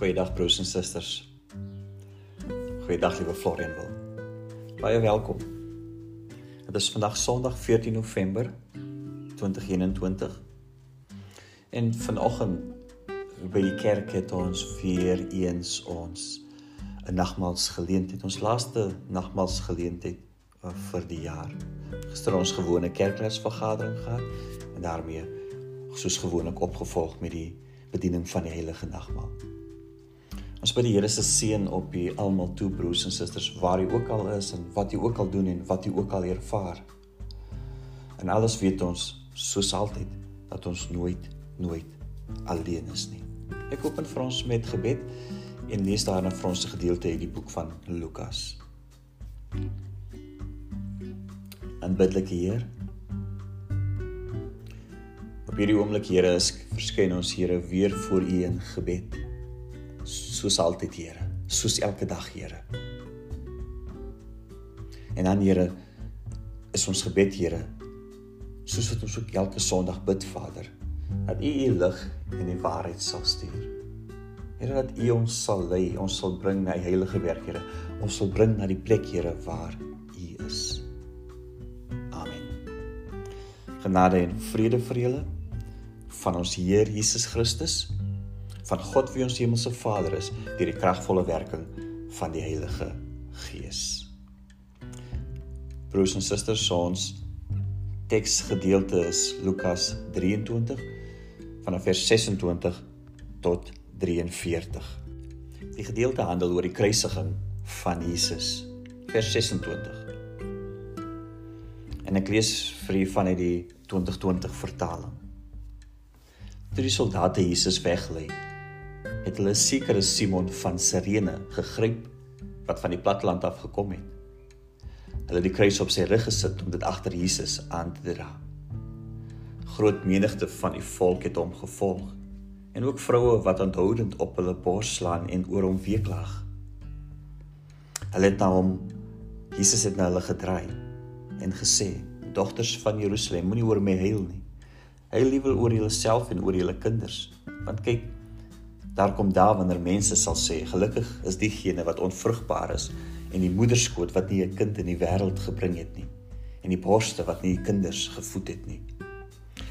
Goeiedag broers en susters. Goeiedag liewe Florian wil. Baie welkom. Dit is vandag Sondag 14 November 2021. En vanoggend by die kerk het ons weer eens ons 'n nagmaalsgeleentheid, ons laaste nagmaalsgeleentheid uh, vir die jaar. Gister ons gewone kerklesvergadering gehad en daarmee soos gewoonlik opgevolg met die bediening van die heilige nagmaal. Ons bid die Here se seën op u almal toe broers en susters waar u ook al is en wat u ook al doen en wat u ook al ervaar. En alles weet ons soos altyd dat ons nooit nooit alleen is nie. Ek open vir ons met gebed en lees daarna vir ons 'n gedeelte uit die boek van Lukas. Aanbiddelike Heer. Op hierdie oomblik Here verskyn ons Here weer voor U in gebed soos altyd Here, soos elke dag Here. En dan Here is ons gebed Here, soos wat ons ook elke Sondag bid Vader, dat U U lig en die waarheid sal stuur. Here dat U ons sal lei, ons sal bring na die heilige werk Here. Ons sal bring na die plek Here waar U is. Amen. Genade en vrede vir julle van ons Heer Jesus Christus van God wie ons hemelse Vader is deur die kragvolle werking van die Heilige Gees. Broers en susters, ons teksgedeelte is Lukas 23 vanaf vers 26 tot 43. Die gedeelte handel oor die kruisiging van Jesus. Vers 26. En ek lees vir u vanuit die 2020 vertaling. Toe die soldate Jesus weglei, het hulle sekere Simon van Sirene gegryp wat van die platteland af gekom het. Hulle het die kruis op sy rug gesit om dit agter Jesus aan te dra. Groot menigte van die volk het hom gevolg en ook vroue wat aanhoudend op hulle bors slaan en oor hom weeklag. Hulle het na hom Jesus het na hulle gedraai en gesê: "Dogters van Jerusalem, moenie oor my huil nie. Huil liewer oor julleself en oor julle kinders, want kyk, Daar kom daar wanneer mense sal sê, gelukkig is diegene wat onvrugbaar is en die moederskoot wat nie 'n kind in die wêreld gebring het nie en die borste wat nie kinders gevoed het nie.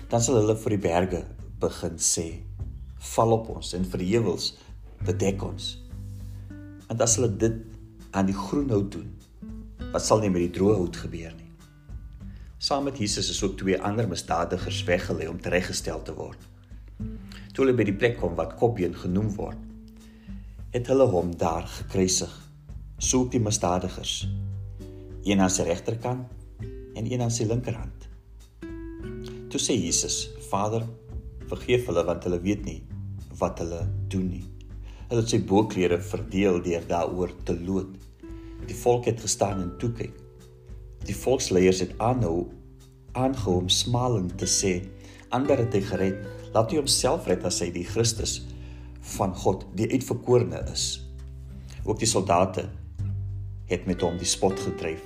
Dan sal hulle vir die berge begin sê, val op ons en vir die heuwels bedek ons. Want as hulle dit aan die groen hout doen, wat sal nie met die droë hout gebeur nie? Saam met Jesus is ook twee ander misdadigers weggelê om tereggestel te word. Toe hulle by die plek kom wat Kopbeen genoem word, het hulle hom daar gekruisig. So ook die misdadigers, een aan sy regterkant en een aan sy linkerhand. Toe sê Jesus: "Vader, vergeef hulle want hulle weet nie wat hulle doen nie." Hulle het sy boklere verdeel deur daaroor te loot. Die volk het gestaan en toe kyk. Die volksleiers het aanhou aangehou om smalend te sê: "Ander het hy gered." Laat hy homself red as hy die Christus van God, die uitverkorene is. Ook die soldate het met hom die spot gedryf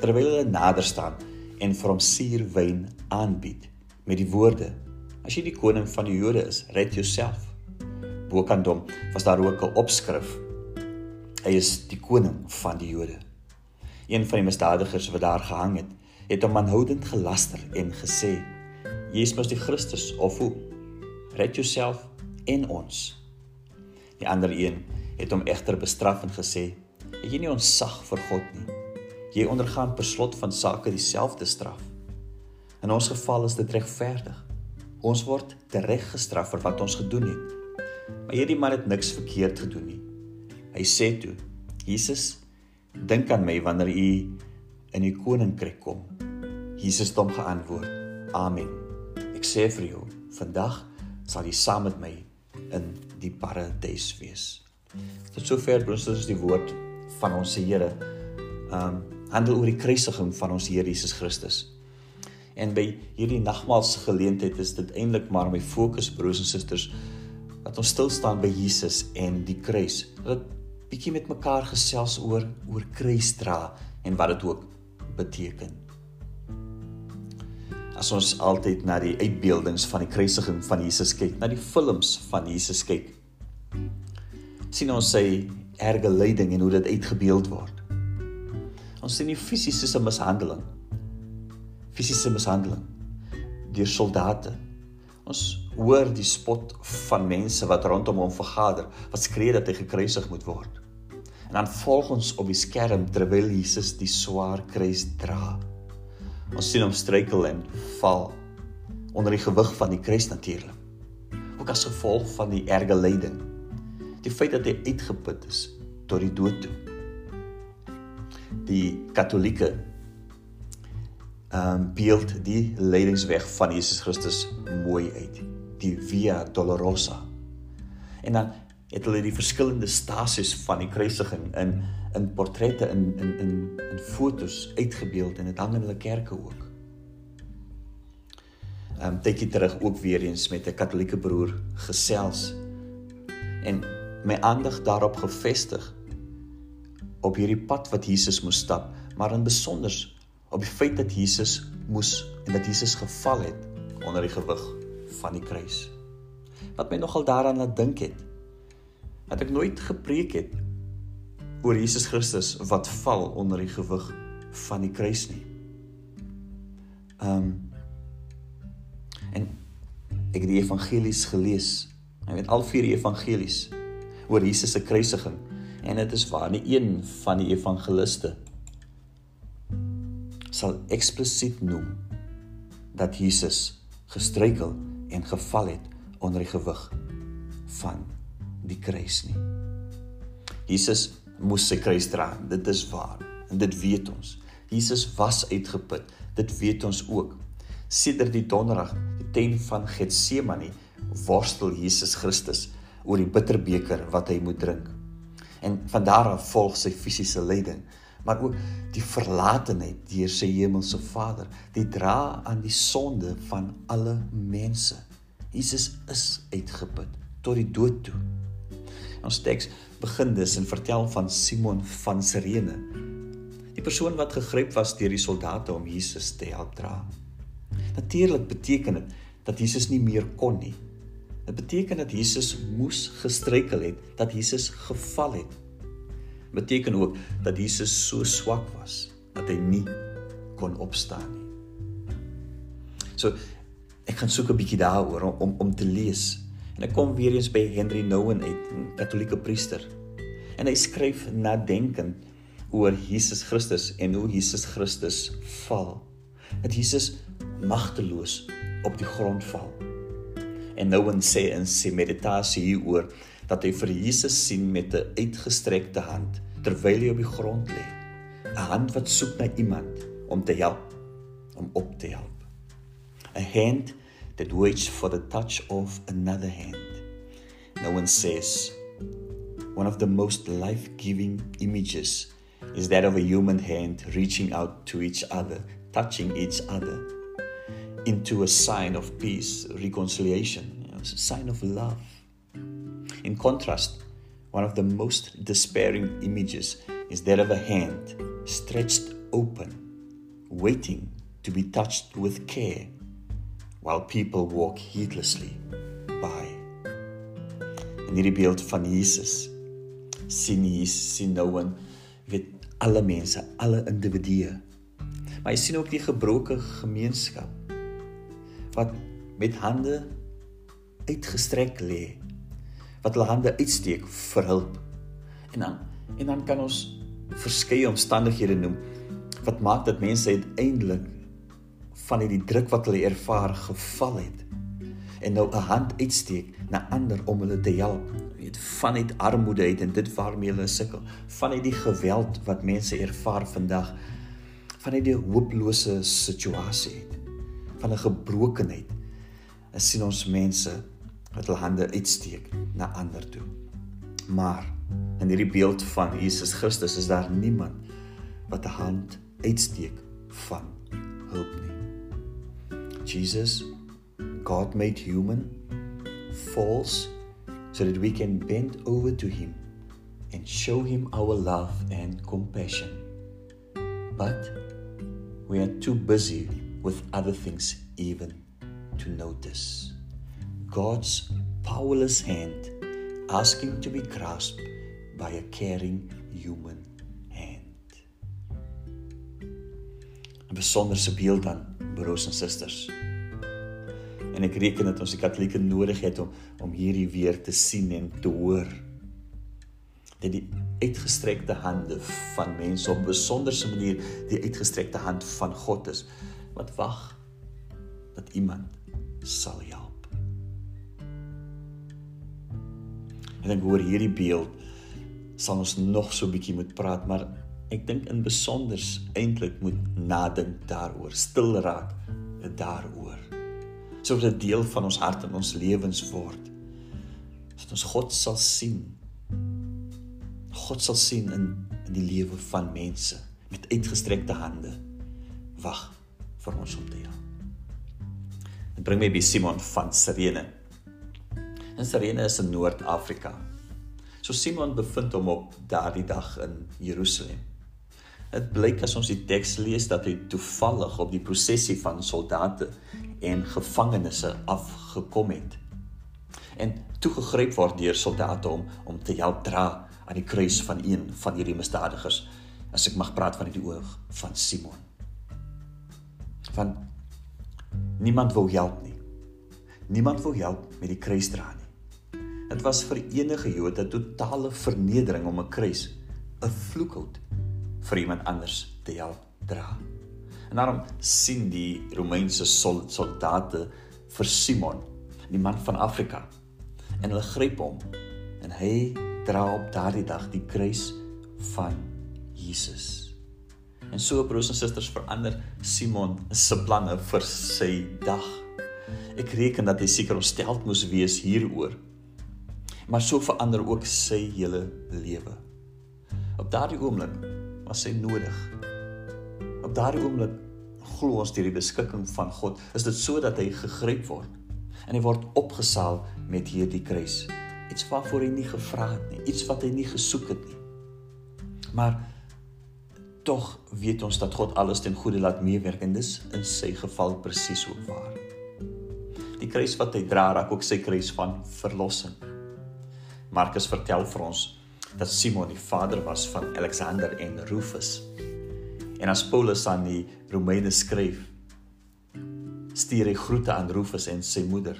terwyl hulle nader staan en vir hom suurwyn aanbied met die woorde: As jy die koning van die Jode is, red jouself. Bokant hom was daar ook 'n opskrif: Hy is die koning van die Jode. Een van die misdadigers wat daar gehang het, het hom aanhoudend gelaster en gesê: Jy is mos die Christus of hoe? Red jouself en ons. Die ander een het hom egter bestraf en gesê: "Het jy nie onsag vir God nie? Jy ondergaan per slot van sake dieselfde straf. In ons geval is dit regverdig. Ons word tereg gestraf vir wat ons gedoen het. Maar hierdie man het niks verkeerd gedoen nie." Hy sê toe: "Jesus, dink aan my wanneer u in die koninkryk kom." Jesus het hom geantwoord: "Amen. Ek sê vir jou, vandag sal jy saam met my in die paradys wees. Tot sover broers is die woord van ons Here. Um handel oor die kruisiging van ons Here Jesus Christus. En by hierdie nagmaalsgeleentheid is dit eintlik maar my fokus broers en susters dat ons stil staan by Jesus en die kruis. Dat bietjie met mekaar gesels oor oor kruisdra en wat dit ook beteken as ons altyd na die uitbeeldings van die kruisiging van Jesus kyk, na die films van Jesus kyk, sien ons sy erge lyding en hoe dit uitgebeeld word. Ons sien nie fisiese mishandeling. Fisiese mishandeling deur soldate. Ons hoor die spot van mense wat rondom hom vergader, wat skree dat hy gekruisig moet word. En dan volg ons op die skerm terwyl Jesus die swaar kruis dra. Ons sien hom struikel en val onder die gewig van die kruis natuurlik. Ook as gevolg van die erge lyding. Die feit dat hy uitgeput is tot die dood toe. Die Katolieke ehm um, beeld die lydingsweg van Jesus Christus mooi uit. Die Via Dolorosa. En dan het hulle die verskillende stasies van die kruisiging in in portrette in in in in fotos uitgebeeld en dit hang in hulle kerke ook. Ehm um, tydjie terug ook weer eens met 'n Katolieke broer gesels en my aandag daarop gefestig op hierdie pad wat Jesus moes stap, maar in besonder op die feit dat Jesus moes en dat Jesus geval het onder die gewig van die kruis. Wat my nogal daaraan laat dink het dat ek nooit gepreek het oor Jesus Christus wat val onder die gewig van die kruis nie. Ehm um, en ek het die evangelies gelees. Ek weet al vier evangelies oor Jesus se kruisiging en dit is waar nie een van die evangeliste sal eksplisiet noem dat Jesus gestruikel en geval het onder die gewig van die kruis nie. Jesus moes sy kruis dra, dit is waar en dit weet ons. Jesus was uitgeput, dit weet ons ook. Sedert die donderdag, die ten van Getsemane, worstel Jesus Christus oor die bitterbeker wat hy moet drink. En van daar af volg sy fisiese lyding, maar ook die verlatenheid deur sy hemelse Vader, die dra aan die sonde van alle mense. Jesus is uitgeput tot die dood toe. Ons teks begin dus en vertel van Simon van Sirene. Die persoon wat gegryp was deur die soldate om Jesus te help dra. Natuurlik beteken dit dat Jesus nie meer kon nie. Dit beteken dat Jesus moes gestruikel het, dat Jesus geval het. Beteken ook dat Jesus so swak was dat hy nie kon opstaan nie. So ek gaan soek 'n bietjie daaroor om om, om te lees En ek kom weer eens by Henry Nouwen uit, 'n Katolieke priester. En hy skryf nadenkend oor Jesus Christus en hoe Jesus Christus val. Dat Jesus magteloos op die grond val. En Nouwen sê in sy meditasie hieroor dat hy vir Jesus sien met 'n uitgestrekte hand terwyl hy op die grond lê. 'n Hand wat soek na iemand om te help, om op te help. 'n Hand that waits for the touch of another hand. No one says, one of the most life giving images is that of a human hand reaching out to each other, touching each other, into a sign of peace, reconciliation, you know, a sign of love. In contrast, one of the most despairing images is that of a hand stretched open, waiting to be touched with care while people walk heedlessly by. In hierdie beeld van Jesus sien Jesus sien nou en weet alle mense, alle individue. Maar hy sien ook die gebroke gemeenskap wat met hande uitgestrek lê. Wat hulle hande uitsteek vir hulp. En dan en dan kan ons verskeie omstandighede noem wat maak dat mense uiteindelik van hierdie druk wat hulle ervaar geval het en nou 'n hand uitsteek na ander om hulle te help. Weet van uit armoede uit en dit waarmee hulle sukkel van uit die geweld wat mense ervaar vandag van uit die hopelose situasie uit van 'n gebrokenheid is sien ons mense wat hulle hande uitsteek na ander toe. Maar in hierdie beeld van Jesus Christus is daar niemand wat 'n hand uitsteek van hulp nie Jesus, God made human, falls so that we can bend over to Him and show Him our love and compassion. But we are too busy with other things even to notice. God's powerless hand asking to be grasped by a caring human hand. beeld dan broers en susters. En ek reken dat ons die Katolieke nodig het om om hierdie weer te sien en te hoor. Dat die uitgestrekte hande van mense op 'n besonderse manier die uitgestrekte hand van God is wat wag dat iemand sal help. En ek hoor hierdie beeld sal ons nog so 'n bietjie moet praat, maar ek dink in besonder eintlik moet nadink daaroor, stil raak daaroor. Sodat dit deel van ons hart en ons lewens word. Sodat ons God sal sien. God sal sien in in die lewe van mense met uitgestrekte hande. Wag vir ons om te help. Dit bring my by Simon van Sirene. En Sirene is in Noord-Afrika. So Simon bevind hom op daardie dag in Jerusalem. Dit blyk as ons die teks lees dat hy toevallig op die prosessie van soldate en gevangenes afgekom het. En toegegryp word deur soldate om om te help dra aan die kruis van een van hierdie misdadigers. As ek mag praat van die oog van Simon. Van niemand wou help nie. Niemand wou help met die kruis dra nie. Dit was vir enige Jood 'n totale vernedering om 'n kruis, 'n vloekhout vir iemand anders te help dra. En daarom sien die Romeinse soldate vir Simon, die man van Afrika, en hulle gryp hom en hy dra op daardie dag die kruis van Jesus. En so broers en susters verander Simon se planne vir sy dag. Ek reken dat hy seker ontsteld moes wees hieroor maar so verander ook sy hele lewe. Op daardie oomblik was hy nodig. Op daardie oomblik glo ons deur die beskikking van God, is dit sodat hy gegryp word en hy word opgesaal met hierdie kruis. Iets waarvoor hy nie gevra het nie, iets wat hy nie gesoek het nie. Maar tog weet ons dat God alles ten goeie laat meewerk en dis in sy geval presies ook waar. Die kruis wat hy dra, raak ook sy kruis van verlossing. Markus vertel vir ons dat Simon die vader was van Alexander en Rufus. En as Paulus aan die Romeine skryf, stuur hy groete aan Rufus en sy moeder.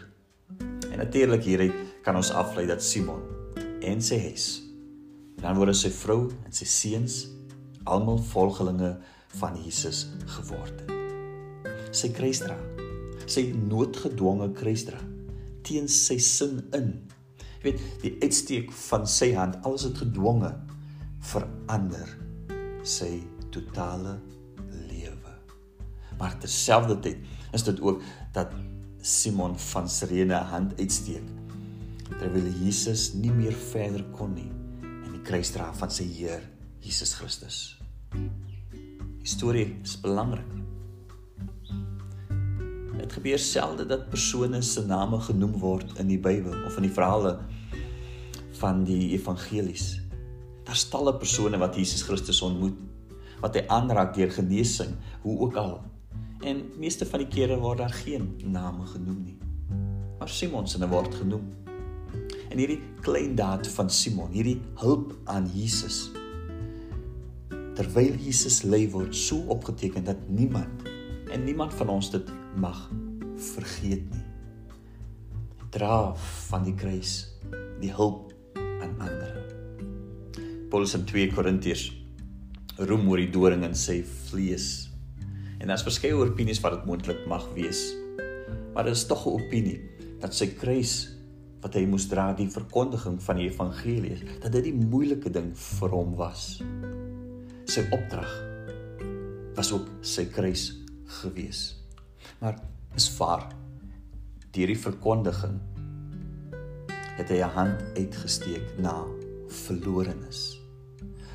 En natuurlik hieruit kan ons aflei dat Simon en sy huis, dan word sy vrou en sy seuns almal volgelinge van Jesus geword het. Sy kruisdra, sy noodgedwonge kruisdra teen sy sin in Jy weet, die uitsteek van sy hand, alles het gedwonge verander sy totale lewe. Maar terselfdertyd is dit ook dat Simon van Sirene hand uitsteek terwyl Jesus nie meer verder kon nie in die kruisdra van sy Heer Jesus Christus. Die storie is belangrik. Dit gebeur selde dat persone se name genoem word in die Bybel of in die verhale van die evangelies. Daar stalle persone wat Jesus Christus ontmoet, wat hy aanraak deur genesing, hoe ook al. En meeste van die kere word daar geen name genoem nie. Maar Simon se naam word genoem. En hierdie klein daad van Simon, hierdie hulp aan Jesus terwyl Jesus lê word so opgeteken dat niemand en niemand van ons dit mag vergeet nie. Dra van die kruis die hulp aan ander. Paulus in 2 Korintiërs roem oor die doring in sy vlees. En daar's verskeie opinies wat dit moontlik mag wees. Maar dit is tog 'n opinie dat sy kruis wat hy moes dra die verkondiging van die evangelie dat dit die moeilike ding vir hom was. Sy opdrag was ook sy kruis gewees. Maar is vaar deur die verkondiging het hy 'n hand uitgesteek na verlorenes.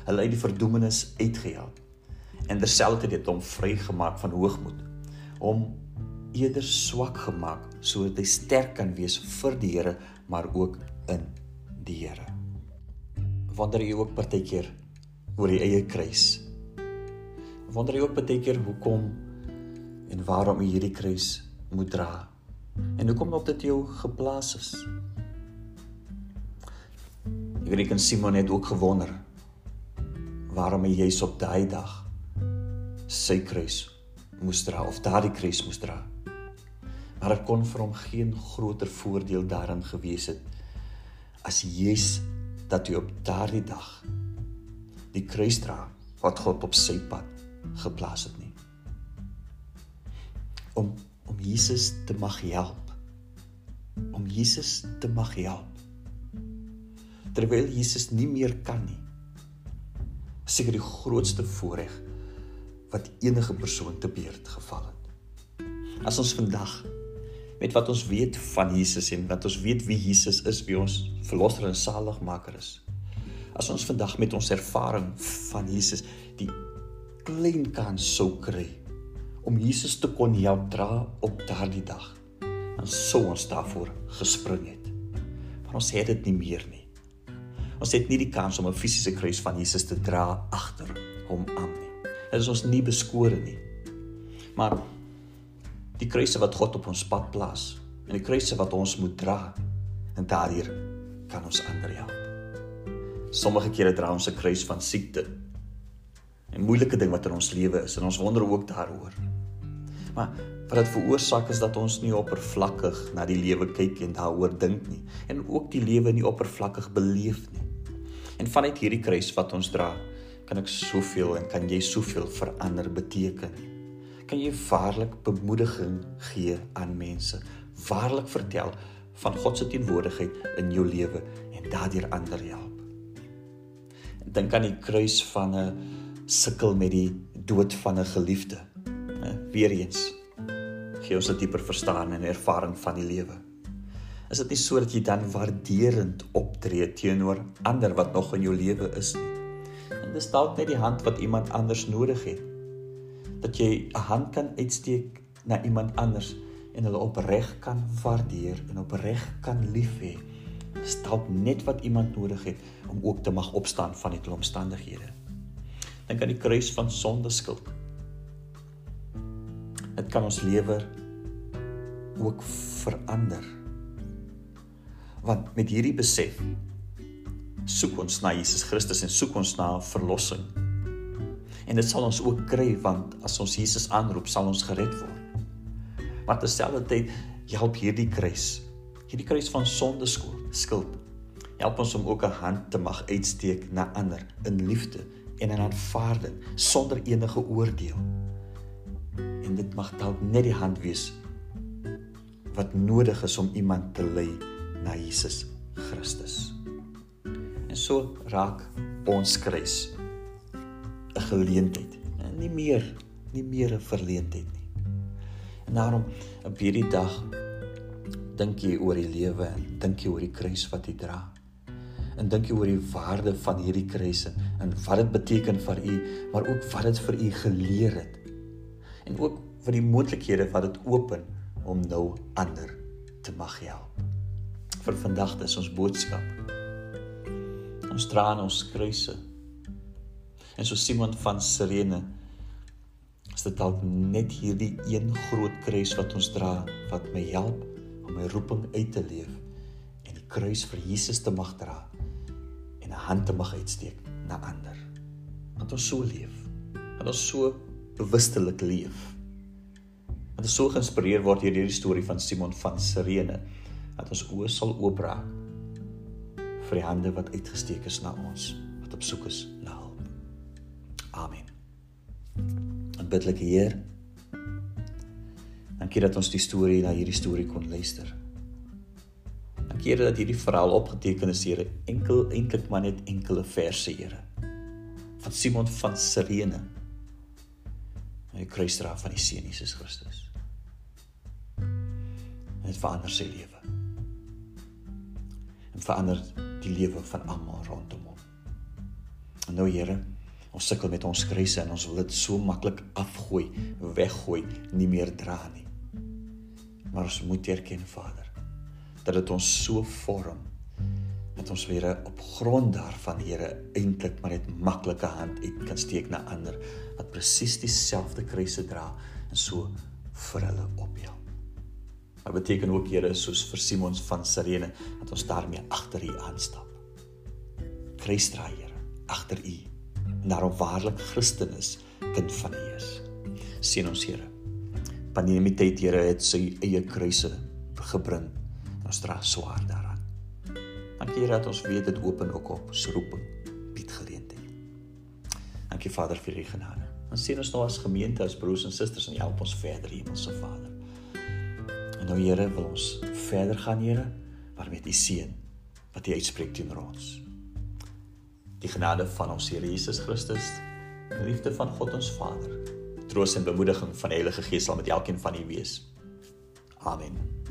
Hulle uit die verdoemenis uitgehelp en terselfdertyd het hom vrygemaak van hoogmoed om eerder swak gemaak sodat hy sterk kan wees vir die Here maar ook in die Here. Wonder jy ook partykeer oor die eie kruis? Wonder jy ook partykeer hoekom en waarom jy hierdie kruis moet dra en hoekom op dit jou geplaas is. Ek reken Simon het ook gewonder waarom hy juis op daai dag sy kruis moes dra of daardie kruis moes dra. Maar dit kon vir hom geen groter voordeel daarin gewees het as Jesus dat hy op daardie dag die kruis dra wat God op sy pad geplaas het nie. Om om Jesus te mag help. Om Jesus te mag help. Terwyl Jesus nie meer kan nie. Seker die grootste voorreg wat enige persoon te beurt geval het. As ons vandag met wat ons weet van Jesus en wat ons weet wie Jesus is, wie ons verlosser en saligmaker is. As ons vandag met ons ervaring van Jesus die klein kans sou kry om Jesus te kon help dra op daardie dag, dan sou ons daarvoor gespring het. Maar ons het dit nie meer nie. Ons het nie die kans om 'n fisiese kruis van Jesus te dra agter hom aan nie. Dit is ons nie beskore nie. Maar die kruise wat God op ons pad plaas en die kruise wat ons moet dra, en daardeur kan ons ander help. Sommige kere dra ons 'n kruis van siekte. 'n Moeilike ding wat in ons lewe is en ons wonder ook daaroor. Maar wat dit veroorsaak is dat ons nie oppervlakkig na die lewe kyk en daaroor dink nie en ook die lewe nie oppervlakkig beleef nie. En vanuit hierdie kruis wat ons dra, kan ek soveel en kan jy soveel verander beteken. Kan jy waarlik bemoediging gee aan mense, waarlik vertel van God se teenwoordigheid in jou lewe en daardeur ander help. Dink aan die kruis van 'n sukkel met die dood van 'n geliefde Weereens gee ons 'n dieper verstaan en ervaring van die lewe. Is dit nie so dat jy dan waarderend optree teenoor ander wat nog in jou lewe is nie? En dis dalk net die hand wat iemand anders nodig het. Dat jy 'n hand kan uitsteek na iemand anders en hulle opreg kan waardeer en opreg kan lief hê. Dis dalk net wat iemand nodig het om ook te mag opstaan van die omstandighede. Dink aan die kruis van sonde skuld dit kan ons lewe ook verander. Want met hierdie besef soek ons na Jesus Christus en soek ons na verlossing. En dit sal ons ook kry want as ons Jesus aanroep, sal ons gered word. Maar terselfdertyd help hierdie kruis, hierdie kruis van sonde skuld, skuld help ons om ook 'n hand te mag uitsteek na ander in liefde en in aanvaarding sonder enige oordeel en dit mag dalk net die hand wees wat nodig is om iemand te lei na Jesus Christus. En so raak ons kruis 'n geleentheid, en nie meer nie meer 'n verleentheid nie. En daarom op hierdie dag dink jy oor die lewe en dink jy oor die kruis wat jy dra. En dink jy oor die waarde van hierdie kruis en wat dit beteken vir u, maar ook wat dit vir u geleer het en ook vir die moontlikhede wat dit open om nou ander te mag help. Vir vandag is ons boodskap. Ons dra aan ons kruise. En so Simon van Sirene is dit dalk net hierdie een groot kruis wat ons dra wat my help om my roeping uit te leef en die kruis vir Jesus te mag dra en 'n hand te mag uitsteek na ander. Want ons so leef. Want ons so bewustelik leef. Want ons so geïnspireer word deur hierdie storie van Simon van Sirene dat ons oë sal oopraak vir die hande wat uitgesteek is na ons wat op soek is na hulp. Amen. En biddelike Heer, dankie dat ons die storie na hierdie storie kon luister. Dankie Here dat hierdie verhaal opgeteken is, Here, enkel eintlik maar net enkele verse, Here. Van Simon van Sirene en die kruisdra van die Seun Jesus Christus. En dit verander sy lewe. En verander die lewe van almal rondom hom. En nou Here, ons sukkel met ons kruise en ons wil dit so maklik afgooi, weggooi, nie meer dra nie. Maar ons moet erken, Vader, dat dit ons so vorm dat ons weer op grond daarvan Here eintlik maar net maklike hand uit kan steek na ander wat presies dieselfde kruise dra en so vir hulle ophelp. Dit beteken ook Here soos vir Simons van Sirene dat ons daarmee agter U aanstap. kruis dra, Here, agter U. En daarom waarlik Christen is, kind van U is. Seën ons, Here. Wanneer die tyd, Here, het sy eie kruise gebring. Ons dra swaar daaraan. Here dat ons weet dit open ook op se roeping bied geleentheid. Dankie Vader vir U genade. Ons sien ons nou as gemeente as broers en susters en help ons verder Hemelse Vader. En nou Here wil ons verder gaan Here, maar met U seën wat U uitspreek teenoor ons. Die genade van ons Here Jesus Christus, die liefde van God ons Vader, troos en bemoediging van die Heilige Gees sal met elkeen van u wees. Amen.